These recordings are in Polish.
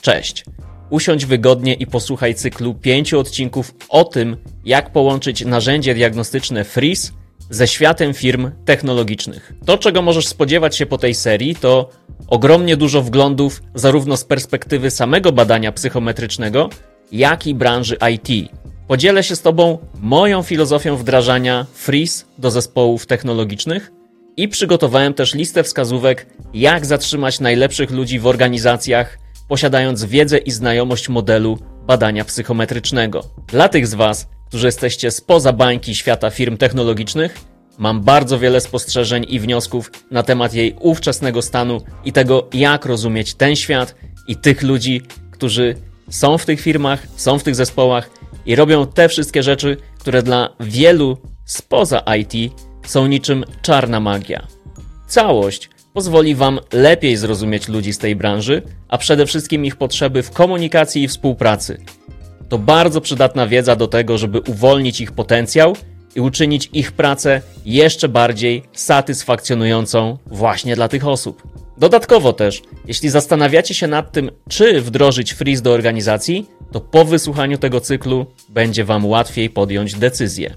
Cześć. Usiądź wygodnie i posłuchaj cyklu pięciu odcinków o tym, jak połączyć narzędzie diagnostyczne Freeze ze światem firm technologicznych. To, czego możesz spodziewać się po tej serii, to ogromnie dużo wglądów zarówno z perspektywy samego badania psychometrycznego, jak i branży IT. Podzielę się z Tobą moją filozofią wdrażania Freeze do zespołów technologicznych i przygotowałem też listę wskazówek, jak zatrzymać najlepszych ludzi w organizacjach, posiadając wiedzę i znajomość modelu badania psychometrycznego. Dla tych z Was, którzy jesteście spoza bańki świata firm technologicznych, mam bardzo wiele spostrzeżeń i wniosków na temat jej ówczesnego stanu i tego, jak rozumieć ten świat i tych ludzi, którzy są w tych firmach, są w tych zespołach i robią te wszystkie rzeczy, które dla wielu spoza IT są niczym czarna magia. Całość pozwoli Wam lepiej zrozumieć ludzi z tej branży, a przede wszystkim ich potrzeby w komunikacji i współpracy. To bardzo przydatna wiedza do tego, żeby uwolnić ich potencjał i uczynić ich pracę jeszcze bardziej satysfakcjonującą właśnie dla tych osób. Dodatkowo też, jeśli zastanawiacie się nad tym, czy wdrożyć freeze do organizacji, to po wysłuchaniu tego cyklu będzie Wam łatwiej podjąć decyzję.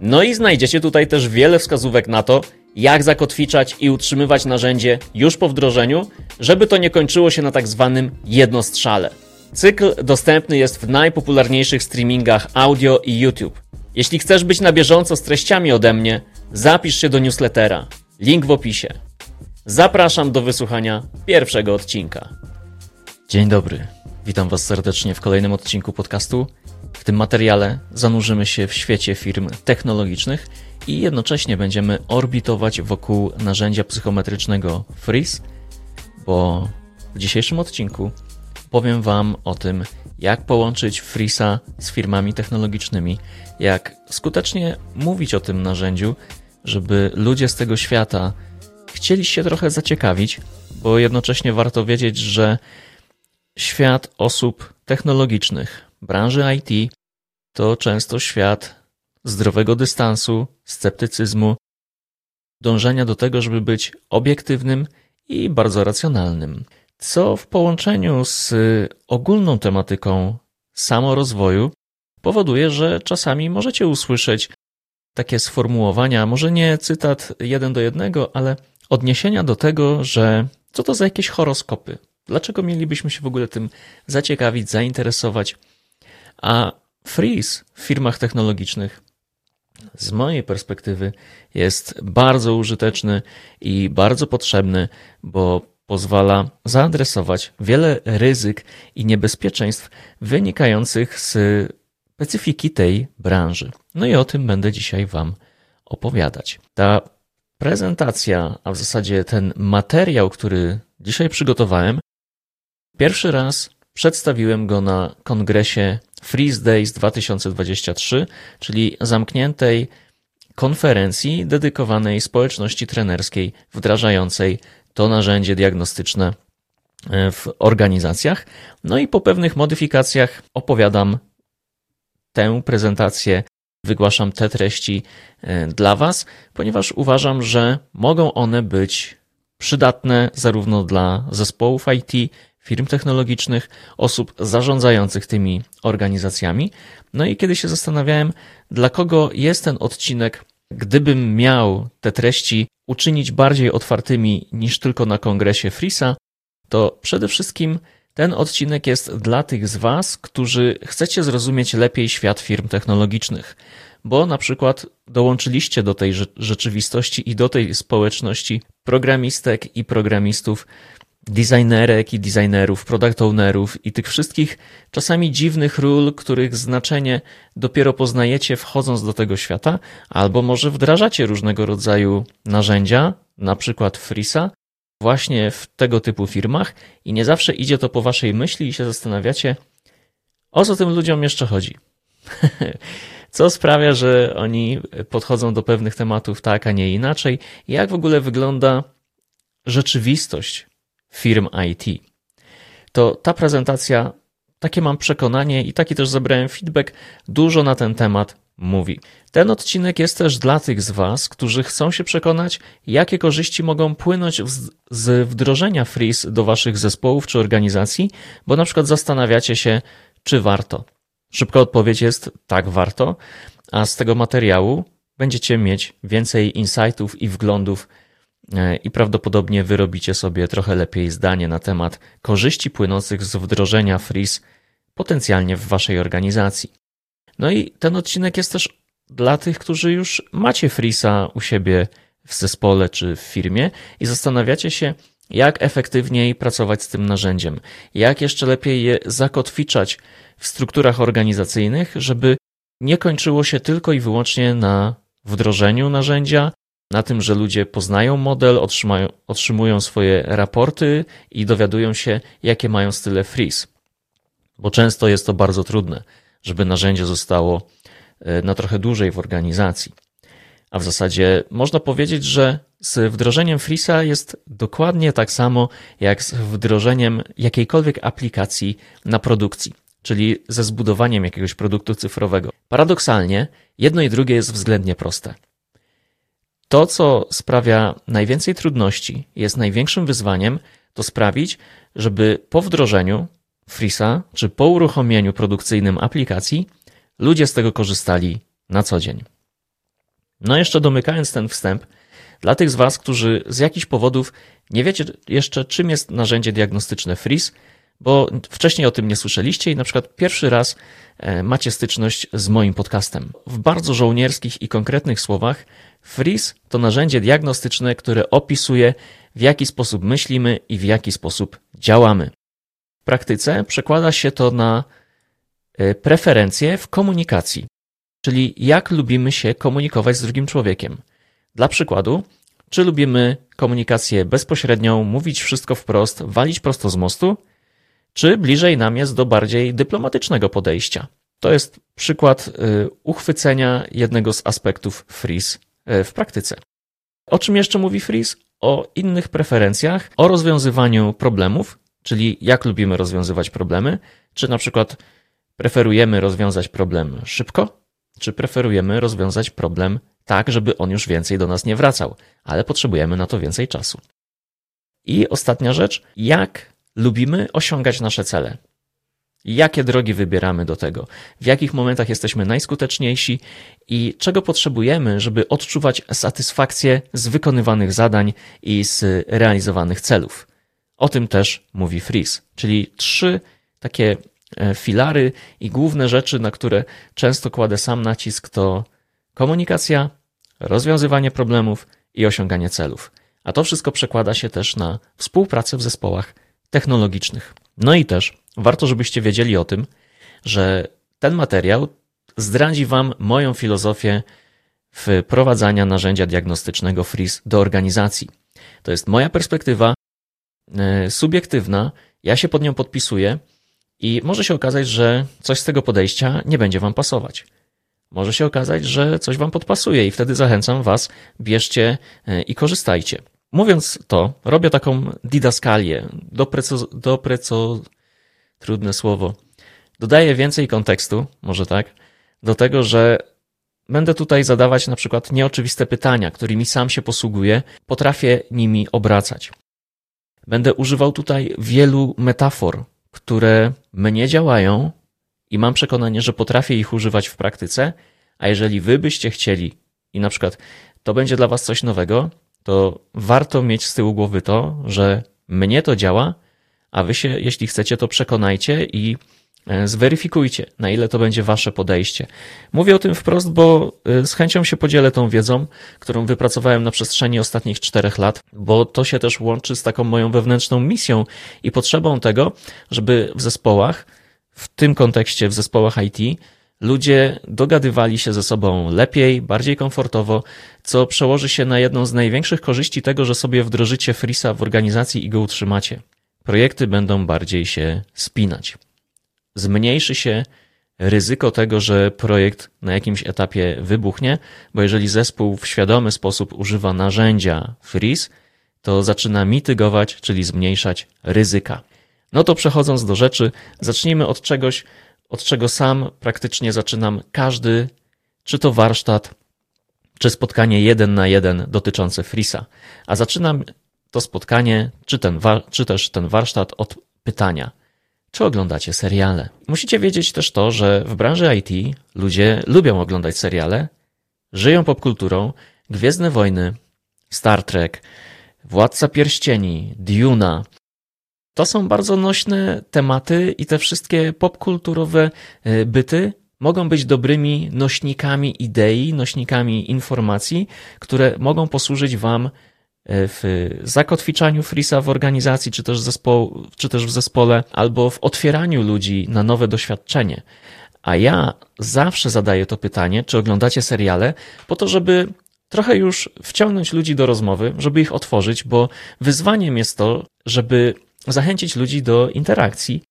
No i znajdziecie tutaj też wiele wskazówek na to, jak zakotwiczać i utrzymywać narzędzie już po wdrożeniu, żeby to nie kończyło się na tak zwanym jednostrzale. Cykl dostępny jest w najpopularniejszych streamingach audio i YouTube. Jeśli chcesz być na bieżąco z treściami ode mnie, zapisz się do newslettera. Link w opisie. Zapraszam do wysłuchania pierwszego odcinka. Dzień dobry. Witam Was serdecznie w kolejnym odcinku podcastu. W tym materiale zanurzymy się w świecie firm technologicznych i jednocześnie będziemy orbitować wokół narzędzia psychometrycznego Freeze, bo w dzisiejszym odcinku powiem Wam o tym, jak połączyć Freeza z firmami technologicznymi, jak skutecznie mówić o tym narzędziu, żeby ludzie z tego świata chcieli się trochę zaciekawić, bo jednocześnie warto wiedzieć, że świat osób technologicznych, branży IT, to często świat zdrowego dystansu, sceptycyzmu, dążenia do tego, żeby być obiektywnym i bardzo racjonalnym. Co w połączeniu z ogólną tematyką samorozwoju powoduje, że czasami możecie usłyszeć takie sformułowania, może nie cytat jeden do jednego, ale odniesienia do tego, że co to za jakieś horoskopy? Dlaczego mielibyśmy się w ogóle tym zaciekawić, zainteresować? A freeze w firmach technologicznych z mojej perspektywy jest bardzo użyteczny i bardzo potrzebny, bo pozwala zaadresować wiele ryzyk i niebezpieczeństw wynikających z specyfiki tej branży. No i o tym będę dzisiaj Wam opowiadać. Ta prezentacja, a w zasadzie ten materiał, który dzisiaj przygotowałem, pierwszy raz przedstawiłem go na kongresie Freeze Days 2023, czyli zamkniętej konferencji dedykowanej społeczności trenerskiej wdrażającej to narzędzie diagnostyczne e, w organizacjach. No i po pewnych modyfikacjach opowiadam tę prezentację, wygłaszam te treści e, dla Was, ponieważ uważam, że mogą one być przydatne zarówno dla zespołów IT, firm technologicznych, osób zarządzających tymi organizacjami. No i kiedy się zastanawiałem, dla kogo jest ten odcinek, gdybym miał te treści uczynić bardziej otwartymi niż tylko na kongresie Frisa, to przede wszystkim ten odcinek jest dla tych z Was, którzy chcecie zrozumieć lepiej świat firm technologicznych, bo na przykład dołączyliście do tej rzeczywistości i do tej społeczności programistek i programistów, designerek i designerów, product ownerów i tych wszystkich czasami dziwnych ról, których znaczenie dopiero poznajecie wchodząc do tego świata, albo może wdrażacie różnego rodzaju narzędzia, na przykład Frisa, właśnie w tego typu firmach i nie zawsze idzie to po waszej myśli i się zastanawiacie, o co tym ludziom jeszcze chodzi. co sprawia, że oni podchodzą do pewnych tematów tak, a nie inaczej, jak w ogóle wygląda rzeczywistość firm IT. To ta prezentacja, takie mam przekonanie i taki też zebrałem feedback, dużo na ten temat mówi. Ten odcinek jest też dla tych z Was, którzy chcą się przekonać, jakie korzyści mogą płynąć z wdrożenia Freeze do Waszych zespołów czy organizacji, bo na przykład zastanawiacie się, czy warto. Szybka odpowiedź jest tak, warto, a z tego materiału będziecie mieć więcej insightów i wglądów i prawdopodobnie wyrobicie sobie trochę lepiej zdanie na temat korzyści płynących z wdrożenia Freeze potencjalnie w Waszej organizacji. No i ten odcinek jest też dla tych, którzy już macie Freeza u siebie w zespole czy w firmie i zastanawiacie się, jak efektywniej pracować z tym narzędziem, jak jeszcze lepiej je zakotwiczać w strukturach organizacyjnych, żeby nie kończyło się tylko i wyłącznie na wdrożeniu narzędzia, na tym, że ludzie poznają model, otrzymują swoje raporty i dowiadują się, jakie mają style freeze. Bo często jest to bardzo trudne, żeby narzędzie zostało e, na trochę dłużej w organizacji. A w zasadzie można powiedzieć, że z wdrożeniem Freeza jest dokładnie tak samo jak z wdrożeniem jakiejkolwiek aplikacji na produkcji, czyli ze zbudowaniem jakiegoś produktu cyfrowego. Paradoksalnie, jedno i drugie jest względnie proste. To, co sprawia najwięcej trudności, jest największym wyzwaniem, to sprawić, żeby po wdrożeniu Freeza czy po uruchomieniu produkcyjnym aplikacji ludzie z tego korzystali na co dzień. No jeszcze domykając ten wstęp, dla tych z Was, którzy z jakichś powodów nie wiecie jeszcze, czym jest narzędzie diagnostyczne Freeze, bo wcześniej o tym nie słyszeliście i na przykład pierwszy raz e, macie styczność z moim podcastem. W bardzo żołnierskich i konkretnych słowach, Freeze to narzędzie diagnostyczne, które opisuje, w jaki sposób myślimy i w jaki sposób działamy. W praktyce przekłada się to na e, preferencje w komunikacji, czyli jak lubimy się komunikować z drugim człowiekiem. Dla przykładu, czy lubimy komunikację bezpośrednią, mówić wszystko wprost, walić prosto z mostu, czy bliżej nam jest do bardziej dyplomatycznego podejścia. To jest przykład y, uchwycenia jednego z aspektów y, w praktyce. O czym jeszcze mówi freeze? O innych preferencjach, o rozwiązywaniu problemów, czyli jak lubimy rozwiązywać problemy, czy na przykład preferujemy rozwiązać problem szybko, czy preferujemy rozwiązać problem tak, żeby on już więcej do nas nie wracał, ale potrzebujemy na to więcej czasu. I ostatnia rzecz, jak lubimy osiągać nasze cele. Jakie drogi wybieramy do tego? W jakich momentach jesteśmy najskuteczniejsi i czego potrzebujemy, żeby odczuwać satysfakcję z wykonywanych zadań i z realizowanych celów? O tym też mówi Freeze, czyli trzy takie e, filary i główne rzeczy, na które często kładę sam nacisk, to komunikacja, rozwiązywanie problemów i osiąganie celów. A to wszystko przekłada się też na współpracę w zespołach technologicznych. No i też warto, żebyście wiedzieli o tym, że ten materiał zdradzi Wam moją filozofię wprowadzania narzędzia diagnostycznego Freeze do organizacji. To jest moja perspektywa e, subiektywna, ja się pod nią podpisuję i może się okazać, że coś z tego podejścia nie będzie Wam pasować. Może się okazać, że coś Wam podpasuje i wtedy zachęcam Was, bierzcie e, i korzystajcie. Mówiąc to, robię taką didaskalię, dopreco, dopreco, trudne słowo. Dodaję więcej kontekstu, może tak, do tego, że będę tutaj zadawać na przykład nieoczywiste pytania, którymi sam się posługuję, potrafię nimi obracać. Będę używał tutaj wielu metafor, które mnie działają i mam przekonanie, że potrafię ich używać w praktyce, a jeżeli wy byście chcieli i na przykład to będzie dla was coś nowego, to warto mieć z tyłu głowy to, że mnie to działa, a wy się, jeśli chcecie, to przekonajcie i e, zweryfikujcie, na ile to będzie wasze podejście. Mówię o tym wprost, bo e, z chęcią się podzielę tą wiedzą, którą wypracowałem na przestrzeni ostatnich czterech lat, bo to się też łączy z taką moją wewnętrzną misją i potrzebą tego, żeby w zespołach, w tym kontekście w zespołach IT, Ludzie dogadywali się ze sobą lepiej, bardziej komfortowo, co przełoży się na jedną z największych korzyści tego, że sobie wdrożycie Frisa w organizacji i go utrzymacie. Projekty będą bardziej się spinać. Zmniejszy się ryzyko tego, że projekt na jakimś etapie wybuchnie, bo jeżeli zespół w świadomy sposób używa narzędzia Freeze, to zaczyna mitygować, czyli zmniejszać ryzyka. No to przechodząc do rzeczy, zacznijmy od czegoś, od czego sam praktycznie zaczynam każdy czy to warsztat, czy spotkanie jeden na jeden dotyczące Frisa. A zaczynam to spotkanie, czy, ten, czy też ten warsztat od pytania. Czy oglądacie seriale? Musicie wiedzieć też to, że w branży IT ludzie lubią oglądać seriale, żyją popkulturą, Gwiezdne Wojny, Star Trek, Władca Pierścieni, Duna. To są bardzo nośne tematy i te wszystkie popkulturowe e, byty mogą być dobrymi nośnikami idei, nośnikami informacji, które mogą posłużyć Wam e, w zakotwiczaniu Frisa w organizacji, czy też, czy też w zespole, albo w otwieraniu ludzi na nowe doświadczenie. A ja zawsze zadaję to pytanie, czy oglądacie seriale, po to, żeby trochę już wciągnąć ludzi do rozmowy, żeby ich otworzyć, bo wyzwaniem jest to, żeby zachęcić ludzi do interakcji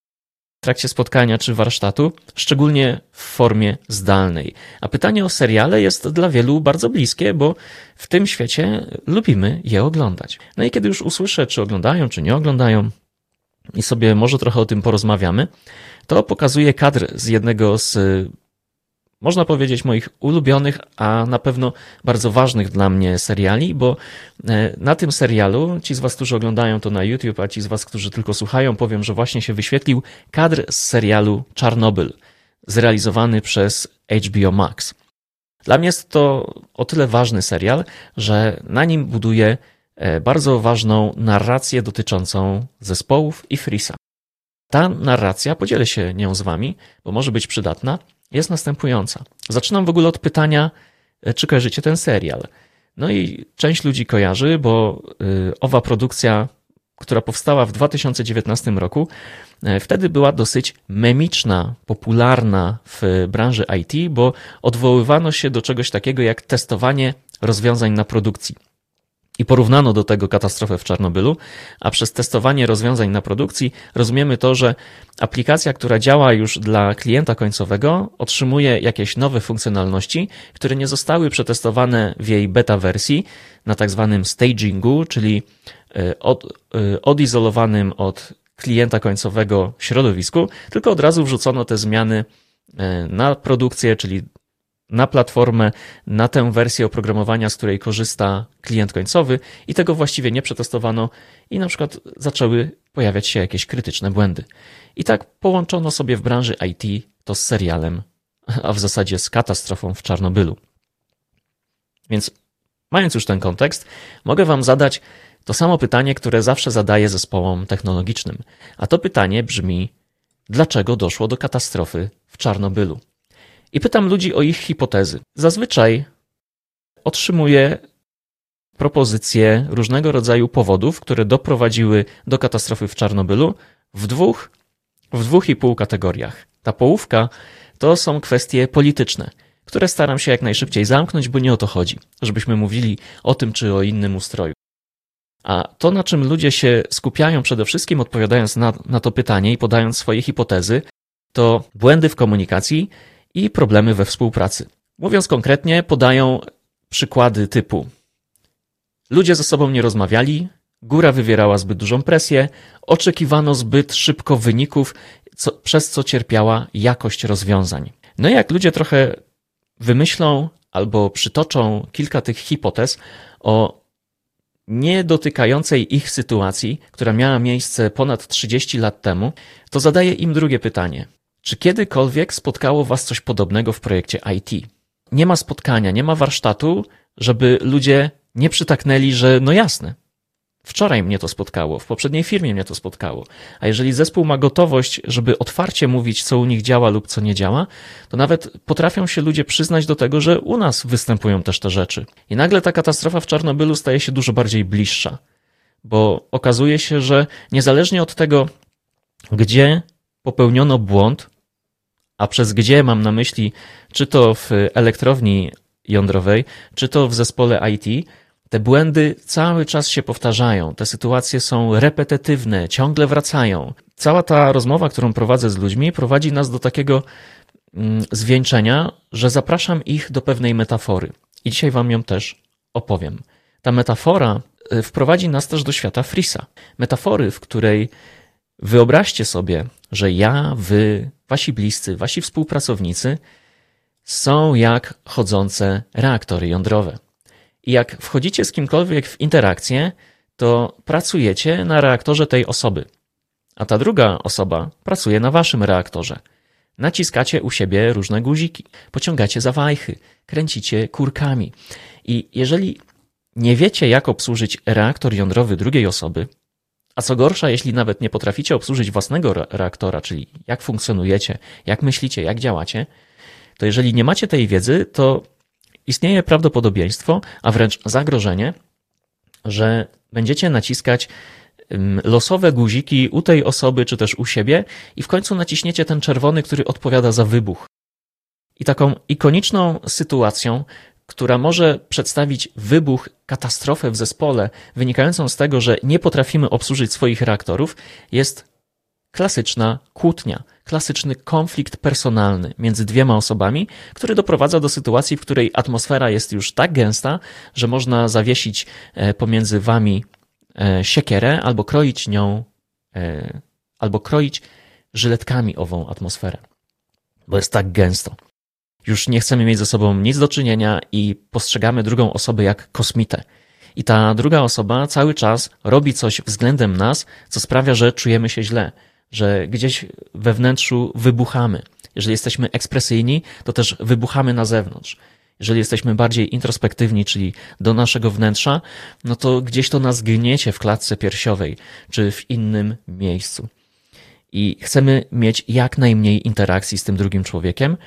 w trakcie spotkania czy warsztatu, szczególnie w formie zdalnej. A pytanie o seriale jest dla wielu bardzo bliskie, bo w tym świecie lubimy je oglądać. No i kiedy już usłyszę, czy oglądają, czy nie oglądają, i sobie może trochę o tym porozmawiamy, to pokazuję kadr z jednego z można powiedzieć, moich ulubionych, a na pewno bardzo ważnych dla mnie seriali, bo e, na tym serialu, ci z Was, którzy oglądają to na YouTube, a ci z Was, którzy tylko słuchają, powiem, że właśnie się wyświetlił kadr z serialu Czarnobyl, zrealizowany przez HBO Max. Dla mnie jest to o tyle ważny serial, że na nim buduje e, bardzo ważną narrację dotyczącą zespołów i Frisa. Ta narracja, podzielę się nią z Wami, bo może być przydatna, jest następująca. Zaczynam w ogóle od pytania, e, czy kojarzycie ten serial. No i część ludzi kojarzy, bo e, owa produkcja, która powstała w 2019 roku, e, wtedy była dosyć memiczna, popularna w branży IT, bo odwoływano się do czegoś takiego jak testowanie rozwiązań na produkcji i porównano do tego katastrofę w Czarnobylu, a przez testowanie rozwiązań na produkcji rozumiemy to, że aplikacja, która działa już dla klienta końcowego, otrzymuje jakieś nowe funkcjonalności, które nie zostały przetestowane w jej beta wersji na tak zwanym stagingu, czyli e, od, e, odizolowanym od klienta końcowego środowisku, tylko od razu wrzucono te zmiany e, na produkcję, czyli na platformę, na tę wersję oprogramowania, z której korzysta klient końcowy i tego właściwie nie przetestowano i na przykład zaczęły pojawiać się jakieś krytyczne błędy. I tak połączono sobie w branży IT to z serialem, a w zasadzie z katastrofą w Czarnobylu. Więc mając już ten kontekst, mogę Wam zadać to samo pytanie, które zawsze zadaję zespołom technologicznym. A to pytanie brzmi: dlaczego doszło do katastrofy w Czarnobylu? I pytam ludzi o ich hipotezy. Zazwyczaj otrzymuję propozycje różnego rodzaju powodów, które doprowadziły do katastrofy w Czarnobylu w dwóch, w dwóch i pół kategoriach. Ta połówka to są kwestie polityczne, które staram się jak najszybciej zamknąć, bo nie o to chodzi, żebyśmy mówili o tym czy o innym ustroju. A to, na czym ludzie się skupiają przede wszystkim, odpowiadając na, na to pytanie i podając swoje hipotezy, to błędy w komunikacji i problemy we współpracy. Mówiąc konkretnie, podają przykłady typu: ludzie ze sobą nie rozmawiali, góra wywierała zbyt dużą presję, oczekiwano zbyt szybko wyników, co, przez co cierpiała jakość rozwiązań. No i jak ludzie trochę wymyślą albo przytoczą kilka tych hipotez o niedotykającej ich sytuacji, która miała miejsce ponad 30 lat temu, to zadaję im drugie pytanie. Czy kiedykolwiek spotkało Was coś podobnego w projekcie IT? Nie ma spotkania, nie ma warsztatu, żeby ludzie nie przytaknęli, że no jasne. Wczoraj mnie to spotkało, w poprzedniej firmie mnie to spotkało. A jeżeli zespół ma gotowość, żeby otwarcie mówić, co u nich działa lub co nie działa, to nawet potrafią się ludzie przyznać do tego, że u nas występują też te rzeczy. I nagle ta katastrofa w Czarnobylu staje się dużo bardziej bliższa, bo okazuje się, że niezależnie od tego, gdzie popełniono błąd, a przez gdzie mam na myśli, czy to w elektrowni jądrowej, czy to w zespole IT, te błędy cały czas się powtarzają, te sytuacje są repetytywne, ciągle wracają. Cała ta rozmowa, którą prowadzę z ludźmi, prowadzi nas do takiego mm, zwieńczenia, że zapraszam ich do pewnej metafory. I dzisiaj Wam ją też opowiem. Ta metafora y, wprowadzi nas też do świata Frisa. Metafory, w której Wyobraźcie sobie, że ja, wy, wasi bliscy, wasi współpracownicy są jak chodzące reaktory jądrowe. I jak wchodzicie z kimkolwiek w interakcję, to pracujecie na reaktorze tej osoby, a ta druga osoba pracuje na waszym reaktorze. Naciskacie u siebie różne guziki, pociągacie za wajchy, kręcicie kurkami. I jeżeli nie wiecie, jak obsłużyć reaktor jądrowy drugiej osoby, a co gorsza, jeśli nawet nie potraficie obsłużyć własnego reaktora, czyli jak funkcjonujecie, jak myślicie, jak działacie, to jeżeli nie macie tej wiedzy, to istnieje prawdopodobieństwo, a wręcz zagrożenie, że będziecie naciskać losowe guziki u tej osoby, czy też u siebie, i w końcu naciśniecie ten czerwony, który odpowiada za wybuch. I taką ikoniczną sytuacją, która może przedstawić wybuch, katastrofę w zespole, wynikającą z tego, że nie potrafimy obsłużyć swoich reaktorów, jest klasyczna kłótnia, klasyczny konflikt personalny między dwiema osobami, który doprowadza do sytuacji, w której atmosfera jest już tak gęsta, że można zawiesić e, pomiędzy wami e, siekierę albo kroić nią, e, albo kroić żyletkami ową atmosferę, bo jest tak gęsto. Już nie chcemy mieć ze sobą nic do czynienia i postrzegamy drugą osobę jak kosmitę. I ta druga osoba cały czas robi coś względem nas, co sprawia, że czujemy się źle, że gdzieś we wnętrzu wybuchamy. Jeżeli jesteśmy ekspresyjni, to też wybuchamy na zewnątrz. Jeżeli jesteśmy bardziej introspektywni, czyli do naszego wnętrza, no to gdzieś to nas gniecie w klatce piersiowej czy w innym miejscu. I chcemy mieć jak najmniej interakcji z tym drugim człowiekiem,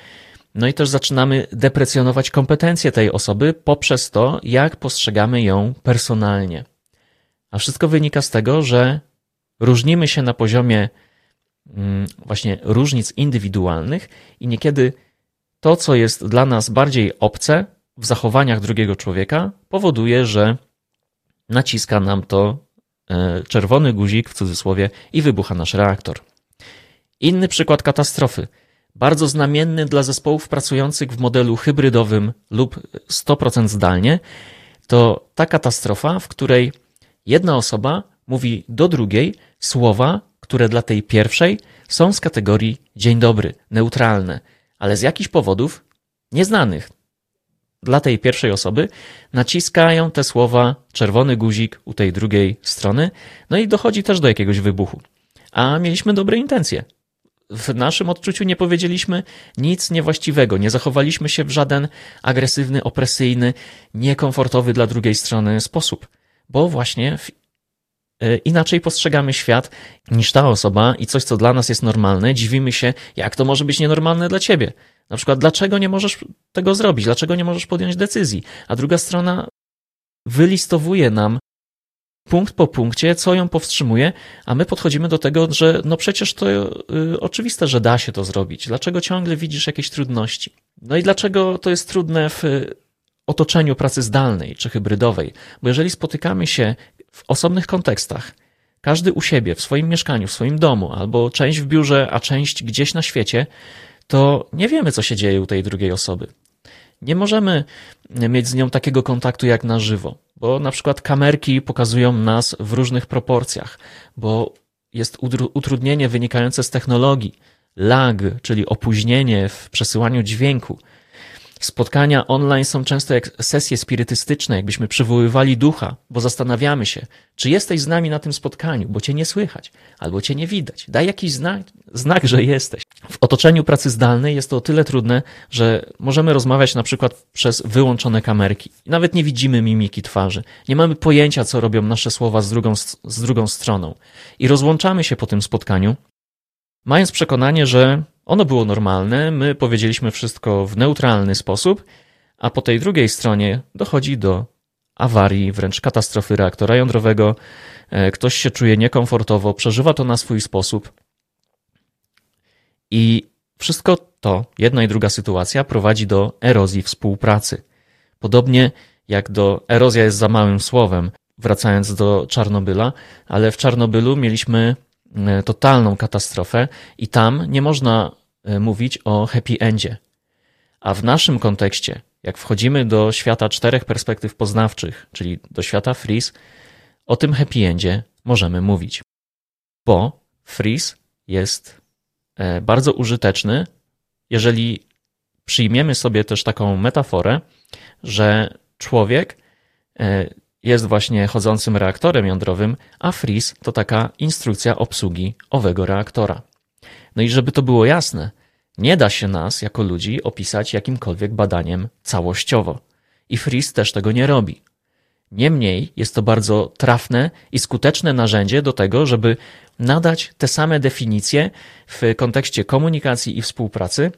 no i też zaczynamy deprecjonować kompetencje tej osoby poprzez to, jak postrzegamy ją personalnie. A wszystko wynika z tego, że różnimy się na poziomie mm, właśnie różnic indywidualnych i niekiedy to, co jest dla nas bardziej obce w zachowaniach drugiego człowieka, powoduje, że naciska nam to e, czerwony guzik w cudzysłowie i wybucha nasz reaktor. Inny przykład katastrofy – bardzo znamienny dla zespołów pracujących w modelu hybrydowym lub 100% zdalnie, to ta katastrofa, w której jedna osoba mówi do drugiej słowa, które dla tej pierwszej są z kategorii dzień dobry, neutralne, ale z jakichś powodów nieznanych dla tej pierwszej osoby naciskają te słowa czerwony guzik u tej drugiej strony, no i dochodzi też do jakiegoś wybuchu. A mieliśmy dobre intencje w naszym odczuciu nie powiedzieliśmy nic niewłaściwego, nie zachowaliśmy się w żaden agresywny, opresyjny, niekomfortowy dla drugiej strony sposób, bo właśnie e, inaczej postrzegamy świat niż ta osoba i coś, co dla nas jest normalne, dziwimy się, jak to może być nienormalne dla ciebie. Na przykład, dlaczego nie możesz tego zrobić, dlaczego nie możesz podjąć decyzji, a druga strona wylistowuje nam punkt po punkcie, co ją powstrzymuje, a my podchodzimy do tego, że no przecież to y, oczywiste, że da się to zrobić. Dlaczego ciągle widzisz jakieś trudności? No i dlaczego to jest trudne w otoczeniu pracy zdalnej czy hybrydowej? Bo jeżeli spotykamy się w osobnych kontekstach, każdy u siebie, w swoim mieszkaniu, w swoim domu, albo część w biurze, a część gdzieś na świecie, to nie wiemy, co się dzieje u tej drugiej osoby. Nie możemy mieć z nią takiego kontaktu jak na żywo, bo na przykład kamerki pokazują nas w różnych proporcjach, bo jest utrudnienie wynikające z technologii, lag, czyli opóźnienie w przesyłaniu dźwięku. Spotkania online są często jak sesje spirytystyczne, jakbyśmy przywoływali ducha, bo zastanawiamy się, czy jesteś z nami na tym spotkaniu, bo cię nie słychać, albo cię nie widać. Daj jakiś znak, znak, że jesteś. W otoczeniu pracy zdalnej jest to o tyle trudne, że możemy rozmawiać na przykład przez wyłączone kamerki. Nawet nie widzimy mimiki twarzy. Nie mamy pojęcia, co robią nasze słowa z drugą, z drugą stroną. I rozłączamy się po tym spotkaniu, mając przekonanie, że ono było normalne, my powiedzieliśmy wszystko w neutralny sposób, a po tej drugiej stronie dochodzi do awarii, wręcz katastrofy reaktora jądrowego. E, ktoś się czuje niekomfortowo, przeżywa to na swój sposób. I wszystko to, jedna i druga sytuacja, prowadzi do erozji współpracy. Podobnie jak do erozja jest za małym słowem, wracając do Czarnobyla, ale w Czarnobylu mieliśmy totalną katastrofę i tam nie można e, mówić o happy endzie. A w naszym kontekście, jak wchodzimy do świata czterech perspektyw poznawczych, czyli do świata Freeze, o tym happy endzie możemy mówić. Bo Freeze jest e, bardzo użyteczny, jeżeli przyjmiemy sobie też taką metaforę, że człowiek e, jest właśnie chodzącym reaktorem jądrowym, a freeze to taka instrukcja obsługi owego reaktora. No i żeby to było jasne, nie da się nas jako ludzi opisać jakimkolwiek badaniem całościowo. I freeze też tego nie robi. Niemniej jest to bardzo trafne i skuteczne narzędzie do tego, żeby nadać te same definicje w kontekście komunikacji i współpracy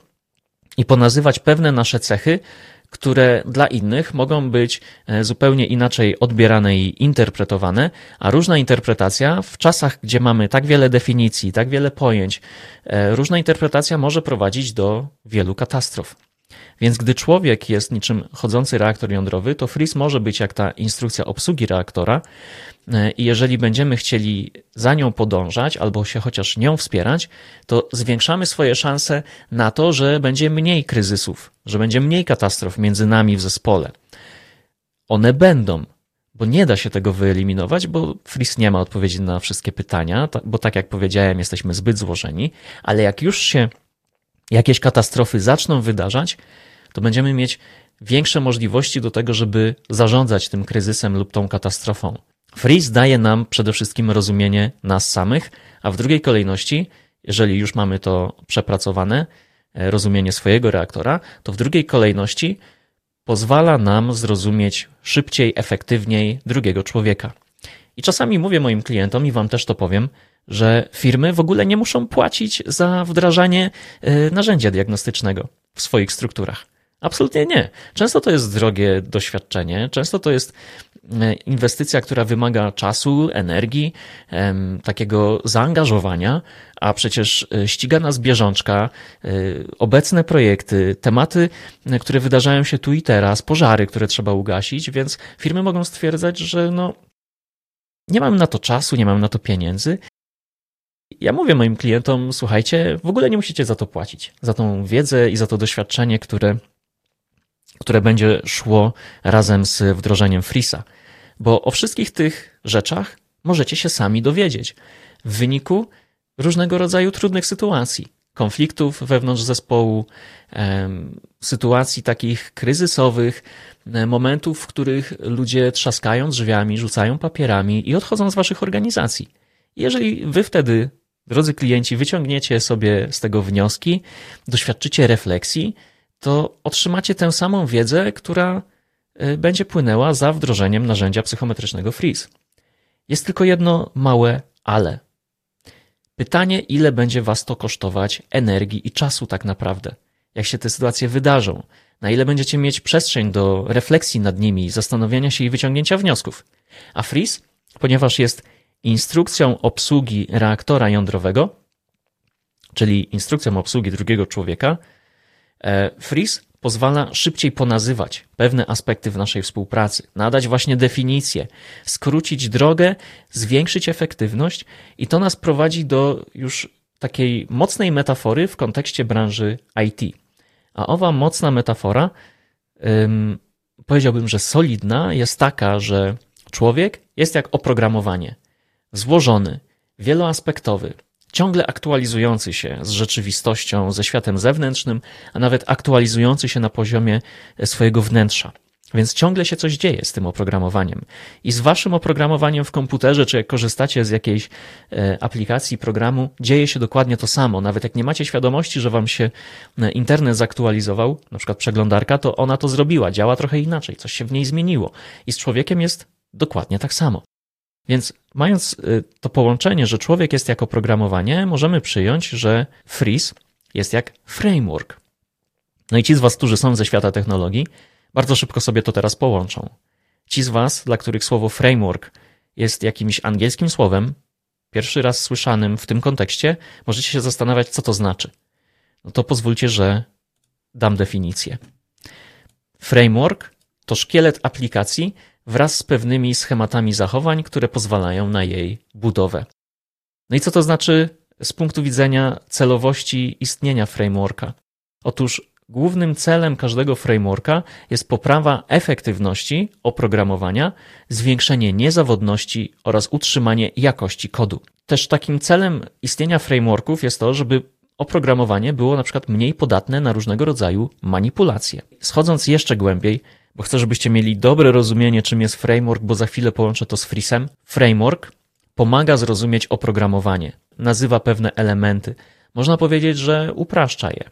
i ponazywać pewne nasze cechy, które dla innych mogą być e, zupełnie inaczej odbierane i interpretowane, a różna interpretacja w czasach, gdzie mamy tak wiele definicji, tak wiele pojęć, e, różna interpretacja może prowadzić do wielu katastrof. Więc gdy człowiek jest niczym chodzący reaktor jądrowy, to freeze może być jak ta instrukcja obsługi reaktora. E, I jeżeli będziemy chcieli za nią podążać albo się chociaż nią wspierać, to zwiększamy swoje szanse na to, że będzie mniej kryzysów, że będzie mniej katastrof między nami w zespole. One będą, bo nie da się tego wyeliminować, bo Freeze nie ma odpowiedzi na wszystkie pytania, bo tak jak powiedziałem, jesteśmy zbyt złożeni, ale jak już się jakieś katastrofy zaczną wydarzać, to będziemy mieć większe możliwości do tego, żeby zarządzać tym kryzysem lub tą katastrofą. Freeze daje nam przede wszystkim rozumienie nas samych, a w drugiej kolejności, jeżeli już mamy to przepracowane, e, rozumienie swojego reaktora, to w drugiej kolejności pozwala nam zrozumieć szybciej, efektywniej drugiego człowieka. I czasami mówię moim klientom, i wam też to powiem, że firmy w ogóle nie muszą płacić za wdrażanie e, narzędzia diagnostycznego w swoich strukturach. Absolutnie nie. Często to jest drogie doświadczenie, często to jest e, inwestycja, która wymaga czasu, energii, takiego zaangażowania, a przecież e, ściga nas bieżączka, obecne projekty, tematy, które wydarzają się tu i teraz, pożary, które trzeba ugasić, więc firmy mogą stwierdzać, że no, nie mam na to czasu, nie mam na to pieniędzy ja mówię moim klientom, słuchajcie, w ogóle nie musicie za to płacić, za tą wiedzę i za to doświadczenie, które, które będzie szło razem z wdrożeniem Frisa. Bo o wszystkich tych rzeczach możecie się sami dowiedzieć w wyniku różnego rodzaju trudnych sytuacji, konfliktów wewnątrz zespołu, sytuacji takich kryzysowych, momentów, w których ludzie trzaskają drzwiami, rzucają papierami i odchodzą z waszych organizacji. Jeżeli wy wtedy, drodzy klienci, wyciągniecie sobie z tego wnioski, doświadczycie refleksji, to otrzymacie tę samą wiedzę, która e, będzie płynęła za wdrożeniem narzędzia psychometrycznego Freeze. Jest tylko jedno małe ale. Pytanie, ile będzie was to kosztować energii i czasu tak naprawdę? Jak się te sytuacje wydarzą? Na ile będziecie mieć przestrzeń do refleksji nad nimi, zastanowienia się i wyciągnięcia wniosków? A Freeze, ponieważ jest instrukcją obsługi reaktora jądrowego, czyli instrukcją obsługi drugiego człowieka, Freeze pozwala szybciej ponazywać pewne aspekty w naszej współpracy, nadać właśnie definicję, skrócić drogę, zwiększyć efektywność i to nas prowadzi do już takiej mocnej metafory w kontekście branży IT. A owa mocna metafora, powiedziałbym, że solidna, jest taka, że człowiek jest jak oprogramowanie złożony, wieloaspektowy, ciągle aktualizujący się z rzeczywistością, ze światem zewnętrznym, a nawet aktualizujący się na poziomie swojego wnętrza. Więc ciągle się coś dzieje z tym oprogramowaniem. I z waszym oprogramowaniem w komputerze, czy jak korzystacie z jakiejś e, aplikacji, programu, dzieje się dokładnie to samo. Nawet jak nie macie świadomości, że wam się e, internet zaktualizował, na przykład przeglądarka, to ona to zrobiła, działa trochę inaczej, coś się w niej zmieniło. I z człowiekiem jest dokładnie tak samo. Więc mając y, to połączenie, że człowiek jest jako programowanie, możemy przyjąć, że Freeze jest jak framework. No i ci z Was, którzy są ze świata technologii, bardzo szybko sobie to teraz połączą. Ci z Was, dla których słowo framework jest jakimś angielskim słowem, pierwszy raz słyszanym w tym kontekście, możecie się zastanawiać, co to znaczy. No to pozwólcie, że dam definicję. Framework to szkielet aplikacji, wraz z pewnymi schematami zachowań, które pozwalają na jej budowę. No i co to znaczy z punktu widzenia celowości istnienia frameworka? Otóż głównym celem każdego frameworka jest poprawa efektywności oprogramowania, zwiększenie niezawodności oraz utrzymanie jakości kodu. Też takim celem istnienia frameworków jest to, żeby oprogramowanie było na przykład mniej podatne na różnego rodzaju manipulacje. Schodząc jeszcze głębiej, bo chcę, żebyście mieli dobre rozumienie, czym jest framework, bo za chwilę połączę to z Freesem. Framework pomaga zrozumieć oprogramowanie, nazywa pewne elementy. Można powiedzieć, że upraszcza je.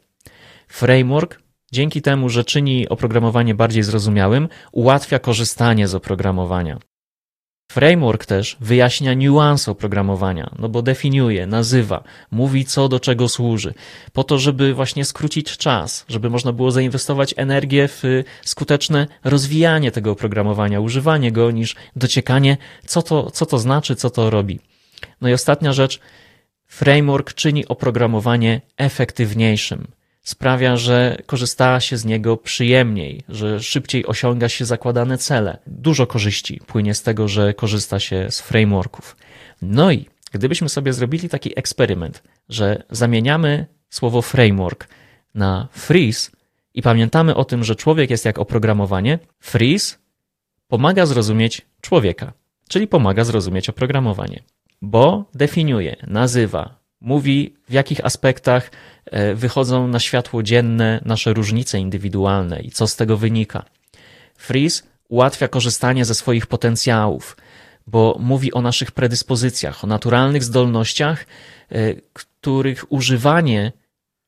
Framework, dzięki temu, że czyni oprogramowanie bardziej zrozumiałym, ułatwia korzystanie z oprogramowania. Framework też wyjaśnia niuanse oprogramowania, no bo definiuje, nazywa, mówi co do czego służy, po to, żeby właśnie skrócić czas, żeby można było zainwestować energię w skuteczne rozwijanie tego oprogramowania, używanie go, niż dociekanie, co to, co to znaczy, co to robi. No i ostatnia rzecz, framework czyni oprogramowanie efektywniejszym sprawia, że korzysta się z niego przyjemniej, że szybciej osiąga się zakładane cele. Dużo korzyści płynie z tego, że korzysta się z frameworków. No i gdybyśmy sobie zrobili taki eksperyment, że zamieniamy słowo framework na freeze i pamiętamy o tym, że człowiek jest jak oprogramowanie, freeze pomaga zrozumieć człowieka, czyli pomaga zrozumieć oprogramowanie, bo definiuje, nazywa, mówi w jakich aspektach e, wychodzą na światło dzienne nasze różnice indywidualne i co z tego wynika. Freeze ułatwia korzystanie ze swoich potencjałów, bo mówi o naszych predyspozycjach, o naturalnych zdolnościach, e, których używanie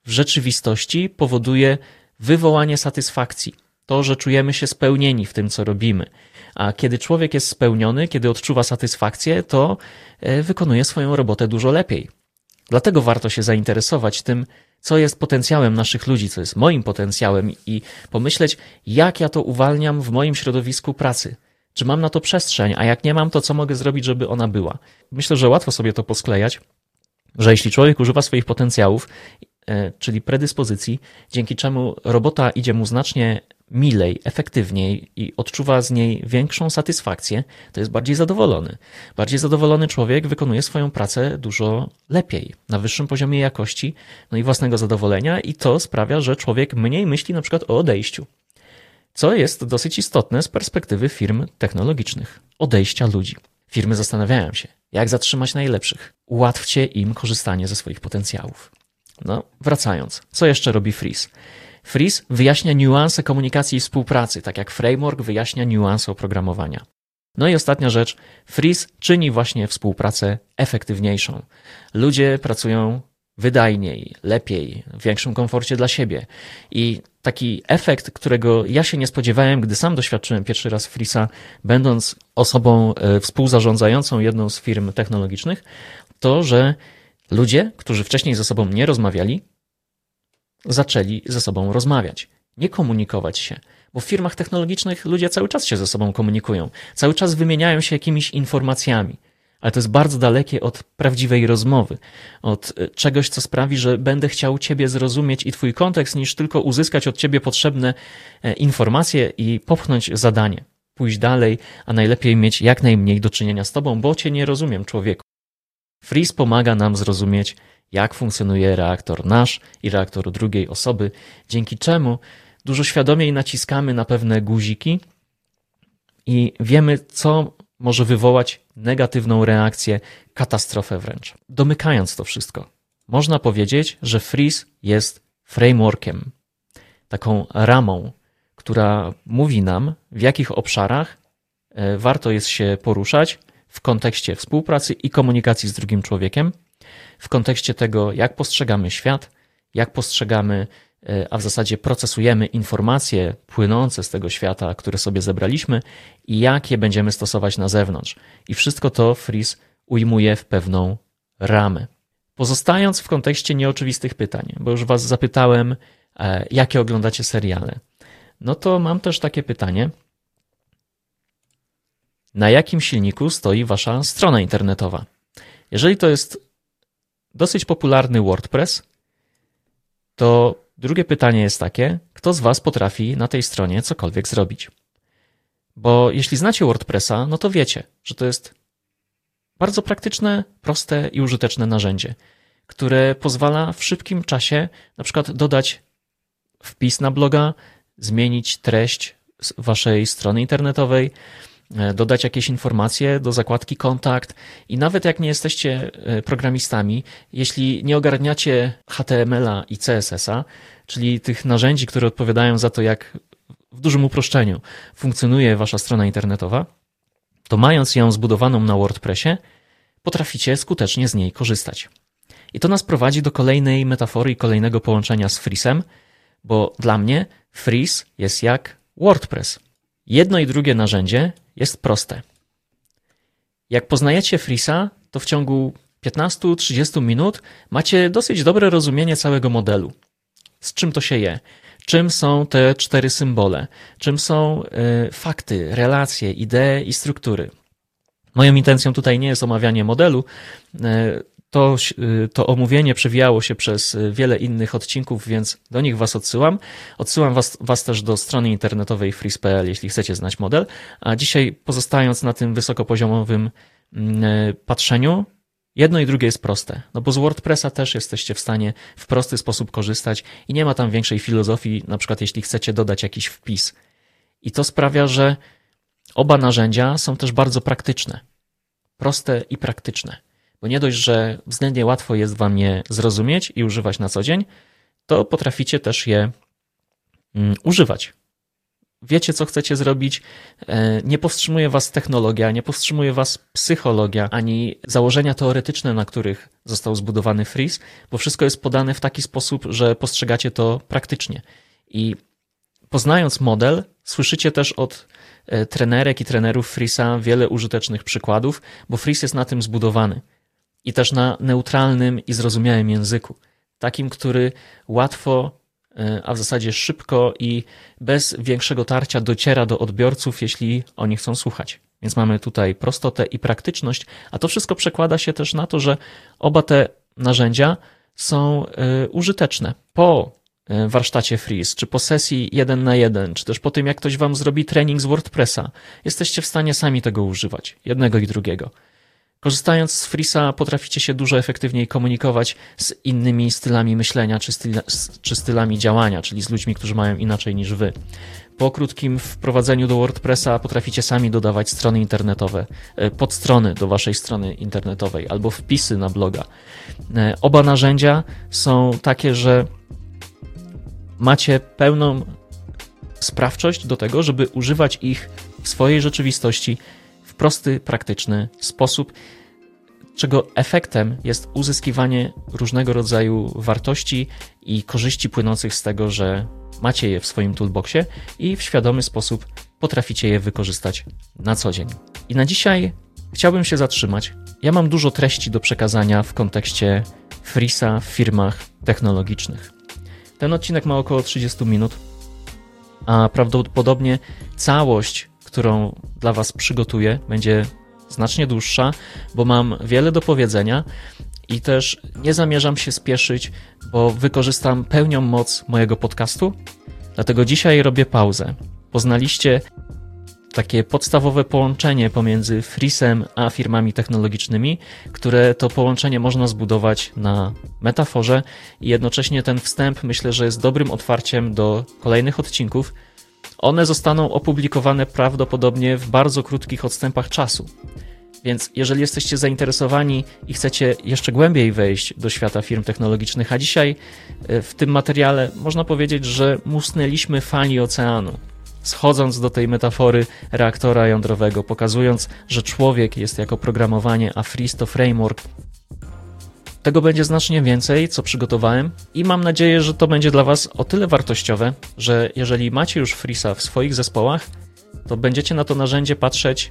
w rzeczywistości powoduje wywołanie satysfakcji. To, że czujemy się spełnieni w tym, co robimy. A kiedy człowiek jest spełniony, kiedy odczuwa satysfakcję, to e, wykonuje swoją robotę dużo lepiej. Dlatego warto się zainteresować tym, co jest potencjałem naszych ludzi, co jest moim potencjałem i pomyśleć, jak ja to uwalniam w moim środowisku pracy. Czy mam na to przestrzeń, a jak nie mam, to co mogę zrobić, żeby ona była? Myślę, że łatwo sobie to posklejać, że jeśli człowiek używa swoich potencjałów, e, czyli predyspozycji, dzięki czemu robota idzie mu znacznie milej, efektywniej i odczuwa z niej większą satysfakcję, to jest bardziej zadowolony. Bardziej zadowolony człowiek wykonuje swoją pracę dużo lepiej, na wyższym poziomie jakości, no i własnego zadowolenia, i to sprawia, że człowiek mniej myśli na przykład o odejściu. Co jest dosyć istotne z perspektywy firm technologicznych odejścia ludzi. Firmy zastanawiają się, jak zatrzymać najlepszych. Ułatwcie im korzystanie ze swoich potencjałów. No, wracając, co jeszcze robi Freeze? Freeze wyjaśnia niuanse komunikacji i współpracy, tak jak framework wyjaśnia niuanse oprogramowania. No i ostatnia rzecz, Freeze czyni właśnie współpracę efektywniejszą. Ludzie pracują wydajniej, lepiej, w większym komforcie dla siebie. I taki efekt, którego ja się nie spodziewałem, gdy sam doświadczyłem pierwszy raz Freeza, będąc osobą e, współzarządzającą jedną z firm technologicznych, to, że ludzie, którzy wcześniej ze sobą nie rozmawiali, zaczęli ze sobą rozmawiać, nie komunikować się. Bo w firmach technologicznych ludzie cały czas się ze sobą komunikują, cały czas wymieniają się jakimiś informacjami. Ale to jest bardzo dalekie od prawdziwej rozmowy, od e, czegoś, co sprawi, że będę chciał Ciebie zrozumieć i Twój kontekst, niż tylko uzyskać od Ciebie potrzebne e, informacje i popchnąć zadanie. Pójść dalej, a najlepiej mieć jak najmniej do czynienia z Tobą, bo Cię nie rozumiem, człowieku. Freeze pomaga nam zrozumieć jak funkcjonuje reaktor nasz i reaktor drugiej osoby, dzięki czemu dużo świadomiej naciskamy na pewne guziki i wiemy, co może wywołać negatywną reakcję, katastrofę wręcz. Domykając to wszystko, można powiedzieć, że Freeze jest frameworkiem, taką ramą, która mówi nam, w jakich obszarach e, warto jest się poruszać w kontekście współpracy i komunikacji z drugim człowiekiem w kontekście tego, jak postrzegamy świat, jak postrzegamy, e, a w zasadzie procesujemy informacje płynące z tego świata, które sobie zebraliśmy i jak je będziemy stosować na zewnątrz. I wszystko to Freeze ujmuje w pewną ramę. Pozostając w kontekście nieoczywistych pytań, bo już Was zapytałem, e, jakie oglądacie seriale, no to mam też takie pytanie. Na jakim silniku stoi Wasza strona internetowa? Jeżeli to jest dosyć popularny WordPress, to drugie pytanie jest takie, kto z Was potrafi na tej stronie cokolwiek zrobić? Bo jeśli znacie WordPressa, no to wiecie, że to jest bardzo praktyczne, proste i użyteczne narzędzie, które pozwala w szybkim czasie na przykład dodać wpis na bloga, zmienić treść waszej strony internetowej, dodać jakieś informacje do zakładki kontakt i nawet jak nie jesteście e, programistami, jeśli nie ogarniacie HTML-a i CSS-a, czyli tych narzędzi, które odpowiadają za to, jak w dużym uproszczeniu funkcjonuje wasza strona internetowa, to mając ją zbudowaną na WordPressie, potraficie skutecznie z niej korzystać. I to nas prowadzi do kolejnej metafory i kolejnego połączenia z Freesem, bo dla mnie Freeze jest jak WordPress. Jedno i drugie narzędzie jest proste. Jak poznajecie Freesa, to w ciągu 15-30 minut macie dosyć dobre rozumienie całego modelu. Z czym to się je? Czym są te cztery symbole? Czym są y, fakty, relacje, idee i struktury? Moją intencją tutaj nie jest omawianie modelu. Y, to, y, to omówienie przewijało się przez wiele innych odcinków, więc do nich Was odsyłam. Odsyłam Was, was też do strony internetowej freeze.pl, jeśli chcecie znać model. A dzisiaj, pozostając na tym wysokopoziomowym mm, patrzeniu, Jedno i drugie jest proste, no bo z WordPressa też jesteście w stanie w prosty sposób korzystać i nie ma tam większej filozofii, na przykład jeśli chcecie dodać jakiś wpis. I to sprawia, że oba narzędzia są też bardzo praktyczne. Proste i praktyczne. Bo nie dość, że względnie łatwo jest wam je zrozumieć i używać na co dzień, to potraficie też je mm, używać wiecie, co chcecie zrobić, e, nie powstrzymuje was technologia, nie powstrzymuje was psychologia, ani założenia teoretyczne, na których został zbudowany Freeze, bo wszystko jest podane w taki sposób, że postrzegacie to praktycznie. I poznając model, słyszycie też od e, trenerek i trenerów Freeza wiele użytecznych przykładów, bo Freeze jest na tym zbudowany. I też na neutralnym i zrozumiałym języku. Takim, który łatwo E, a w zasadzie szybko i bez większego tarcia dociera do odbiorców, jeśli oni chcą słuchać. Więc mamy tutaj prostotę i praktyczność, a to wszystko przekłada się też na to, że oba te narzędzia są e, użyteczne. Po e, warsztacie Freeze, czy po sesji jeden na jeden, czy też po tym, jak ktoś wam zrobi trening z WordPressa, jesteście w stanie sami tego używać, jednego i drugiego. Korzystając z Freesa potraficie się dużo efektywniej komunikować z innymi stylami myślenia czy, czy stylami działania, czyli z ludźmi, którzy mają inaczej niż wy. Po krótkim wprowadzeniu do WordPressa potraficie sami dodawać strony internetowe, e, podstrony do waszej strony internetowej albo wpisy na bloga. E, oba narzędzia są takie, że macie pełną sprawczość do tego, żeby używać ich w swojej rzeczywistości prosty, praktyczny sposób, czego efektem jest uzyskiwanie różnego rodzaju wartości i korzyści płynących z tego, że macie je w swoim toolboxie i w świadomy sposób potraficie je wykorzystać na co dzień. I na dzisiaj chciałbym się zatrzymać. Ja mam dużo treści do przekazania w kontekście Freesa w firmach technologicznych. Ten odcinek ma około 30 minut, a prawdopodobnie całość którą dla Was przygotuję, będzie znacznie dłuższa, bo mam wiele do powiedzenia i też nie zamierzam się spieszyć, bo wykorzystam pełnią moc mojego podcastu. Dlatego dzisiaj robię pauzę. Poznaliście takie podstawowe połączenie pomiędzy Freesem a firmami technologicznymi, które to połączenie można zbudować na metaforze i jednocześnie ten wstęp myślę, że jest dobrym otwarciem do kolejnych odcinków, one zostaną opublikowane prawdopodobnie w bardzo krótkich odstępach czasu. Więc jeżeli jesteście zainteresowani i chcecie jeszcze głębiej wejść do świata firm technologicznych, a dzisiaj e, w tym materiale można powiedzieć, że musnęliśmy fali oceanu, schodząc do tej metafory reaktora jądrowego, pokazując, że człowiek jest jako programowanie, a Freeze to framework, tego będzie znacznie więcej, co przygotowałem i mam nadzieję, że to będzie dla Was o tyle wartościowe, że jeżeli macie już Freesa w swoich zespołach, to będziecie na to narzędzie patrzeć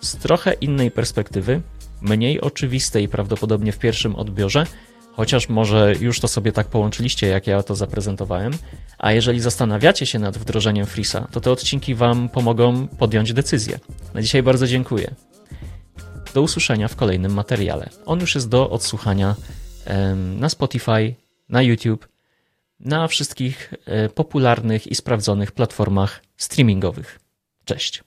z trochę innej perspektywy, mniej oczywistej prawdopodobnie w pierwszym odbiorze, chociaż może już to sobie tak połączyliście, jak ja to zaprezentowałem. A jeżeli zastanawiacie się nad wdrożeniem Freesa, to te odcinki Wam pomogą podjąć decyzję. Na dzisiaj bardzo dziękuję do usłyszenia w kolejnym materiale. On już jest do odsłuchania na Spotify, na YouTube, na wszystkich e, popularnych i sprawdzonych platformach streamingowych. Cześć.